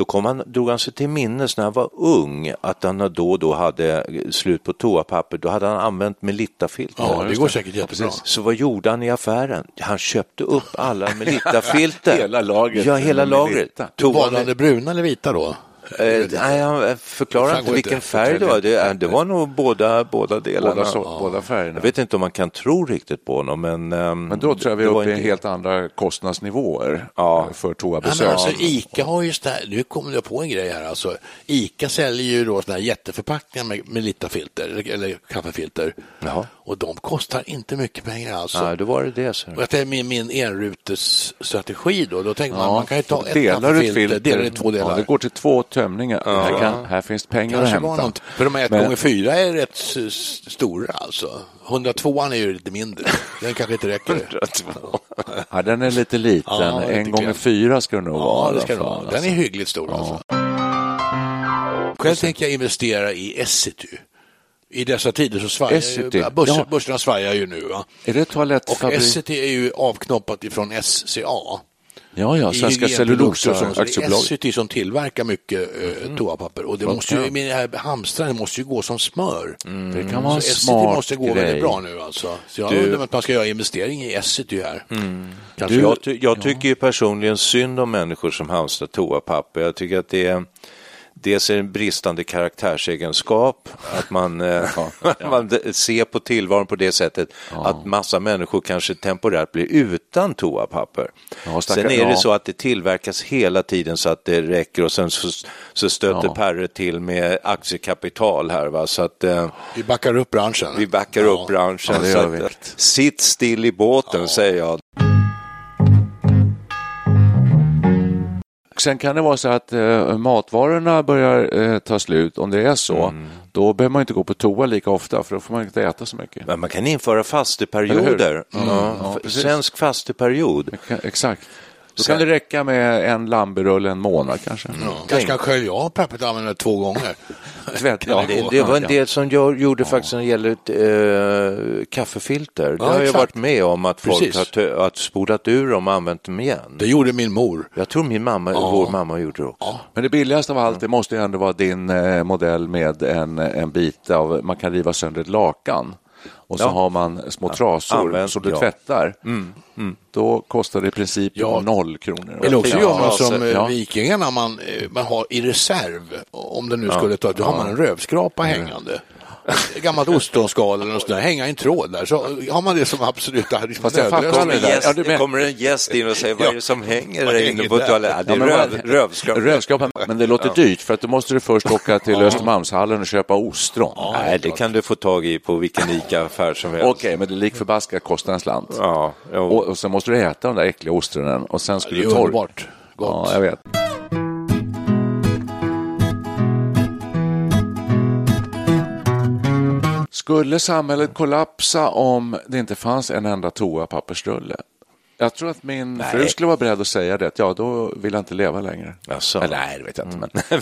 Speaker 3: Då kom han, drog han sig till minnes när han var ung att han då och då hade slut på toapapper. Då hade han använt Melitta-filter.
Speaker 2: Ja, det går säkert jättebra.
Speaker 3: Så vad gjorde han i affären? Han köpte upp alla (laughs) Melitta-filter.
Speaker 1: Hela lagret
Speaker 3: Ja, hela lagret. Tog han
Speaker 2: det bruna eller vita då?
Speaker 3: Eh, nej, han förklarar
Speaker 2: Det
Speaker 3: inte vilken
Speaker 2: inte.
Speaker 3: färg det var. Det, det var nog båda, båda delarna.
Speaker 1: Båda, så, båda färgerna.
Speaker 3: Jag vet inte om man kan tro riktigt på honom, men... ehm,
Speaker 1: Men då tror jag vi är uppe i
Speaker 3: inte-
Speaker 1: helt andra kostnadsnivåer
Speaker 3: Ja.
Speaker 1: eh, för
Speaker 2: Ja,
Speaker 1: toabesök.
Speaker 2: men alltså, Ica har ju sådär, nu kommer jag på en grej här. Alltså, Ica säljer ju då sådana här jätteförpackningar med, med Littafilter eller, eller kaffefilter.
Speaker 3: Jaha.
Speaker 2: Och de kostar inte mycket pengar alltså.
Speaker 3: Nej, då var det det. Så.
Speaker 2: Och jag tänker min, min enrutesstrategi då, då tänker man
Speaker 1: Ja,
Speaker 2: man kan ju ta ett
Speaker 1: delar filter,
Speaker 2: dela det i två delar.
Speaker 1: Ja, det går till två tömningar. Här, kan, här finns pengar
Speaker 2: Kanske
Speaker 1: att hämta.
Speaker 2: något, för de här 1
Speaker 1: Men-
Speaker 2: gånger 4 är rätt stora alltså. 102 är ju lite mindre. Den kanske inte räcker.
Speaker 1: Ja, den är lite liten.
Speaker 2: Ja,
Speaker 1: en gånger fyra ska det nog vara.
Speaker 2: Ja, det ska det vara. Den är hyggligt stor alltså. Själv tänker jag investera i Essity. I dessa tider så svajar ju, börs,
Speaker 1: ja.
Speaker 2: börserna svajar ju nu. Va?
Speaker 1: Är det
Speaker 2: Och
Speaker 1: toalettfabrik?
Speaker 2: Essity är ju avknoppat ifrån SCA.
Speaker 1: Ja, ja, Svenska
Speaker 2: och
Speaker 1: Cellulosa.
Speaker 2: Så Det är
Speaker 1: Aktiebolag.
Speaker 2: Essity som tillverkar mycket eh, toapapper. Och det
Speaker 1: Vad
Speaker 2: måste ju, med det här hamstrandet måste ju gå som smör.
Speaker 1: Det kan vara en smart
Speaker 2: måste gå
Speaker 1: grej.
Speaker 2: väldigt bra nu alltså. Så jag
Speaker 3: Du-
Speaker 2: undrar om man ska göra investering i Essity här. Kanske
Speaker 3: Du, jag, ty- jag tycker ju personligen synd om människor som hamstrar toapapper. Jag tycker att det är dels är det en bristande karaktärsegenskap, att man, eh, (laughs) (laughs) man d- ser på tillvaron på det sättet att massa människor kanske temporärt blir utan toapapper.
Speaker 1: Ja, stackar-
Speaker 3: sen är det
Speaker 1: ja.
Speaker 3: så att det tillverkas hela tiden så att det räcker och sen så, så stöter
Speaker 1: Ja.
Speaker 3: Perre till med aktiekapital här. Va? Så att, eh,
Speaker 2: Vi backar upp branschen.
Speaker 3: vi backar
Speaker 2: Ja.
Speaker 3: upp branschen.
Speaker 1: Ja,
Speaker 3: så att, eh, sitt still i båten, säger jag.
Speaker 1: Sen kan det vara så att eh, matvarorna börjar eh, ta slut. Om det är så,
Speaker 3: Mm.
Speaker 1: då behöver man inte gå på toa lika ofta för då får man inte äta så mycket.
Speaker 3: Men man kan införa fasteperioder.
Speaker 1: Eller hur?
Speaker 3: Ja, svensk fasteperiod.
Speaker 1: Exakt. Då kan det räcka med en lambirulle en månad kanske.
Speaker 2: Kanske kan skölja av pappret och använda det två gånger.
Speaker 1: Tvätt. Ja,
Speaker 3: Det, det var en del som jag gjorde faktiskt när det gäller eh, kaffefilter. Det har jag
Speaker 2: exakt.
Speaker 3: varit med om att folk
Speaker 2: Precis.
Speaker 3: har tö- att spolat ur dem och använt dem igen.
Speaker 2: Det gjorde min mor.
Speaker 3: Jag tror min mamma, vår mamma gjorde det också.
Speaker 1: Men det billigaste av allt, det måste ju ändå vara din eh, modell med en, en bit av, man kan riva sönder ett lakan. Och så
Speaker 3: Ja.
Speaker 1: har man små trasor
Speaker 3: Använt,
Speaker 1: som du
Speaker 3: ja.
Speaker 1: tvättar. Då kostar det i princip
Speaker 2: Ja.
Speaker 1: noll kronor.
Speaker 2: Eller också gör man
Speaker 1: alltså,
Speaker 2: som eh,
Speaker 1: ja.
Speaker 2: vikingarna, man, eh, man har i reserv, om det nu skulle ta, då har man en rövskrapa hängande. Gammalt ostronskal eller något sånt där, hänga i en tråd där, så har man det som absolut
Speaker 1: Fast jag fattar
Speaker 2: nödlösning.
Speaker 1: aldrig det där. Ja,
Speaker 3: det kommer en gäst in och säger vad är det som hänger där inne på toaletten? Ja, det är röv.
Speaker 1: Rövskrapa, men det låter dyrt för att då måste du först åka till Östermalmshallen och köpa ostron.
Speaker 3: Nej, det kan du få tag i på vilken ICA-affär som helst.
Speaker 1: Okej, men det lik förbaskat kostar en slant.
Speaker 3: Ja.
Speaker 1: Och, och sen måste du äta de där äckliga ostronen och sen
Speaker 2: är
Speaker 1: du torka.
Speaker 2: underbart gott.
Speaker 1: Ja, jag vet. Skulle samhället kollapsa om det inte fanns en enda toapappersrulle? Jag tror att min fru skulle vara beredd att säga det, att ja, då vill jag inte leva längre.
Speaker 3: Jaså?
Speaker 1: Eller, nej, det vet jag inte. Men...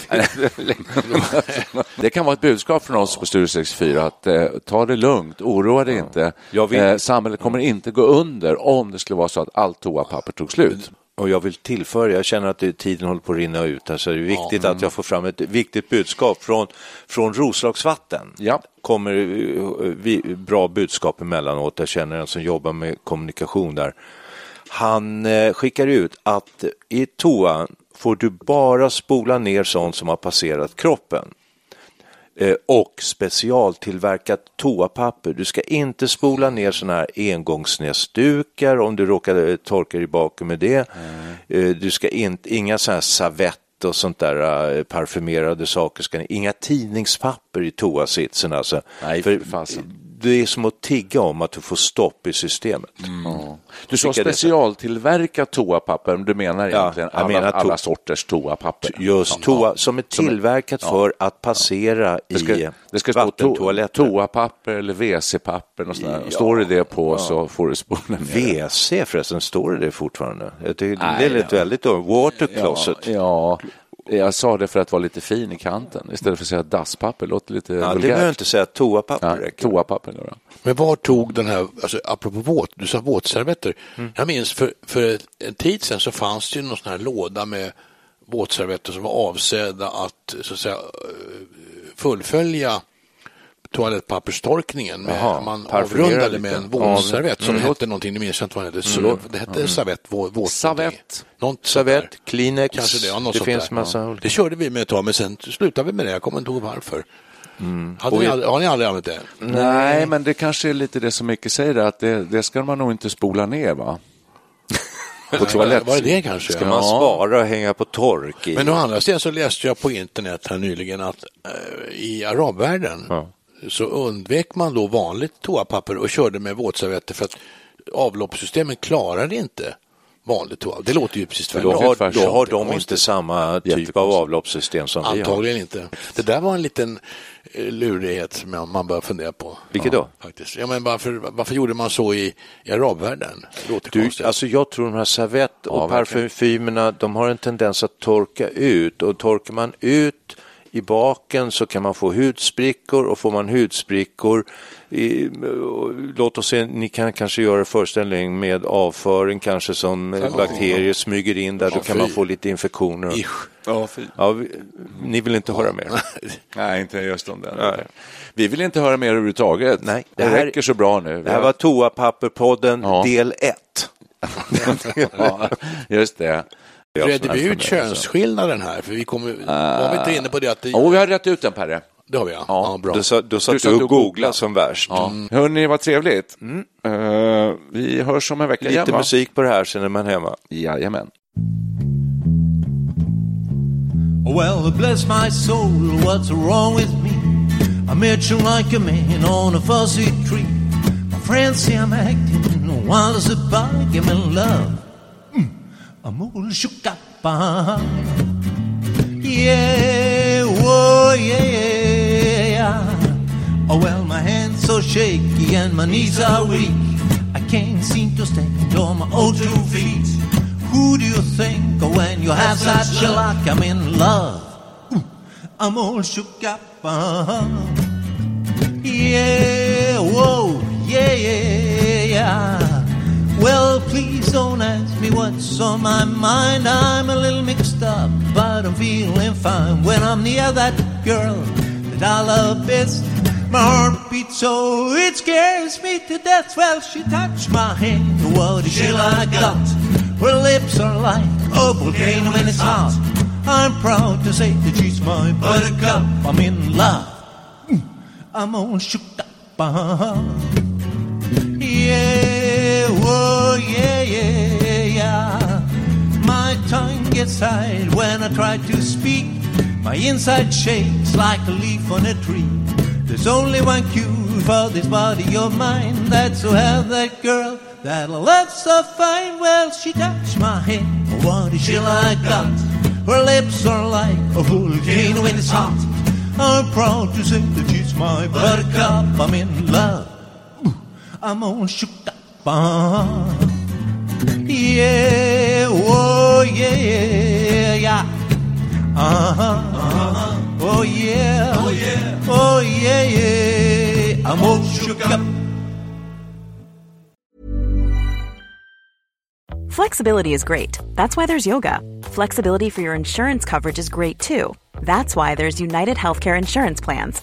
Speaker 1: (laughs) (laughs) det kan vara ett budskap från oss på Studio 64 att eh, ta det lugnt, oroa dig inte.
Speaker 3: Vill-
Speaker 1: Eh, samhället kommer inte gå under om det skulle vara så att allt toapapper tog slut.
Speaker 3: Och jag vill tillföra, jag känner att det, tiden håller på att rinna ut här, så det är viktigt att jag får fram ett viktigt budskap från, från Roslagsvatten.
Speaker 1: Ja.
Speaker 3: kommer eh, vi, bra budskap emellanåt. Jag känner en som jobbar med kommunikation där. Han eh, skickar ut att i toan får du bara spola ner sånt som har passerat kroppen. Eh, och specialtillverkat toapapper. Du ska inte spola ner sådana här engångsnäsdukar om du råkar torka dig i baken med det. Eh, Du ska inte, inga sådana här savett och sånt där eh, parfymerade saker. Ska, inga tidningspapper i toasitsen alltså.
Speaker 1: Nej,
Speaker 3: För
Speaker 1: för.
Speaker 3: Det är som att tigga om att du får stopp i systemet.
Speaker 1: Du sa specialtillverkat toapapper, men du menar
Speaker 3: Ja,
Speaker 1: egentligen alla,
Speaker 3: menar
Speaker 1: alla sorters toapapper?
Speaker 3: Just toa, som är tillverkat för att passera
Speaker 1: Det ska,
Speaker 3: i
Speaker 1: det ska stå
Speaker 3: vattentoaletter.
Speaker 1: toapapper eller WC-papper. och sådär.
Speaker 3: Ja.
Speaker 1: Står det det på så får du spola ner.
Speaker 3: WC förresten, står det det fortfarande? Jag tycker,
Speaker 1: Nej,
Speaker 3: det är lite
Speaker 1: ja.
Speaker 3: väldigt då. Water closet.
Speaker 1: Ja, ja, jag sa det för att vara lite fin i kanten istället för att säga dasspapper. låter lite
Speaker 3: Ja, det
Speaker 1: vulgärt.
Speaker 3: behöver jag inte säga, toapapper
Speaker 1: Ja, toapapper nu då.
Speaker 2: Men var tog den här, alltså, apropå våt, du sa våtservetter. Jag minns för, för en tid sedan så fanns det ju någon sån här låda med våtservetter som var avsedda att, så att säga, eh, fullfölja toalettpapperstorkningen. Med,
Speaker 3: Jaha,
Speaker 2: man avrundade med en våtservett som
Speaker 3: mm.
Speaker 2: hette någonting, det minns jag inte vad det hette. Så det hette servett, vå, våt.
Speaker 1: Savett.
Speaker 3: Savett,
Speaker 2: där.
Speaker 3: Kleenex,
Speaker 2: Kanske det, ja, något
Speaker 3: det finns
Speaker 2: där.
Speaker 3: massa
Speaker 2: ja. Det körde vi med ett tag, men sen slutade vi med det. Jag kommer inte ihåg varför.
Speaker 3: Och
Speaker 2: ni har ni aldrig använt det?
Speaker 1: Nej, men det kanske är lite det som mycket säger, att det, det ska man nog inte spola ner va? (laughs) På toalett.
Speaker 2: Var det kanske?
Speaker 3: Ska man spara och hänga på tork i?
Speaker 2: Men å andra sidan så läste jag på internet här nyligen att eh, i arabvärlden
Speaker 3: Ja.
Speaker 2: Så undvek man då vanligt toapapper och körde med våtservetter för att avloppssystemen klarade inte vanligt toapapper. Det låter ju precis
Speaker 3: då
Speaker 2: tvärtom.
Speaker 3: har,
Speaker 1: tvärtom.
Speaker 3: då har de inte samma typ av avloppssystem som vi har.
Speaker 2: Antagligen inte. Det där var en liten eh, lurighet som man- man bör fundera på.
Speaker 3: Vilket då?
Speaker 2: Faktiskt. Ja, men varför, varför gjorde man så i, i arabvärlden?
Speaker 3: Du,
Speaker 2: konstigt.
Speaker 3: alltså jag tror de här servett och
Speaker 1: Ja,
Speaker 3: parfymerna, de har en tendens att torka ut och torkar man ut i baken så kan man få hudsprickor och får man hudsprickor i, låt oss se, ni kan kanske göra föreställning med avföring kanske som eh, bakterier smyger in där, då
Speaker 2: Ja,
Speaker 3: kan man få lite infektioner.
Speaker 2: Isch.
Speaker 1: Ja.
Speaker 3: Ja, vi, ni vill inte höra mer? (laughs)
Speaker 1: Nej, inte just om den.
Speaker 3: Nej.
Speaker 1: Vi vill inte höra mer överhuvudtaget.
Speaker 3: Nej,
Speaker 1: det,
Speaker 3: det här-
Speaker 1: räcker så bra nu.
Speaker 3: Det här var Toapapperpodden
Speaker 1: Ja.
Speaker 3: del 1. (laughs)
Speaker 1: ja, just det.
Speaker 2: Redde vi ut könsskillnaden här? För vi kommer, var vi inte inne på det att det,
Speaker 1: Oh, vi har rätt ut den, Perre.
Speaker 2: det har vi ja. ja bra.
Speaker 3: Då, sa, då satt
Speaker 1: Du
Speaker 3: du, och googlade som värst.
Speaker 1: Ja. Hörni, vad trevligt. Eh, vi hörs om en vecka igen,
Speaker 3: Lite
Speaker 1: va?
Speaker 3: musik på det här sen är man hemma.
Speaker 1: Jajamän.
Speaker 6: Well, bless my soul, what's wrong with me? I met you like a man on a fuzzy tree. My friends say I'm acting wild as a bug. I'm in love. I'm all shook up. uh-huh. Yeah, whoa, yeah. Oh, well, my hands so shaky and my knees are weak. I can't seem to stand on my own two feet. Who do you think when you have such a luck? I'm in love. I'm all shook up. Yeah, whoa, yeah, yeah, yeah. Well, please don't ask me what's on my mind. I'm a little mixed up, but I'm feeling fine when I'm near that girl that I love best. My heart beats so it scares me to death. Well, she touched my hand. What a chill I got. Her lips are like a volcano in its heart. I'm proud to say that she's my buttercup. I'm in love. Hmm. I'm all shook up. Yeah, yeah. My tongue gets tied when I try to speak. My inside shakes like a leaf on a tree. There's only one cure for this body of mine. That's to have that girl that I love so fine. Well, she touched my hand. What is she like got. Her lips are like a volcano in its heart. I'm proud to say that she's my buttercup. I'm in love. I'm all shook up. Ah. Yeah, whoa, yeah, yeah. Uh-huh, uh-huh. Oh yeah, oh yeah, oh yeah, yeah. I'm all shook up.
Speaker 7: Flexibility is great. That's why there's yoga. Flexibility for your insurance coverage is great too. That's why there's United Healthcare Insurance Plans.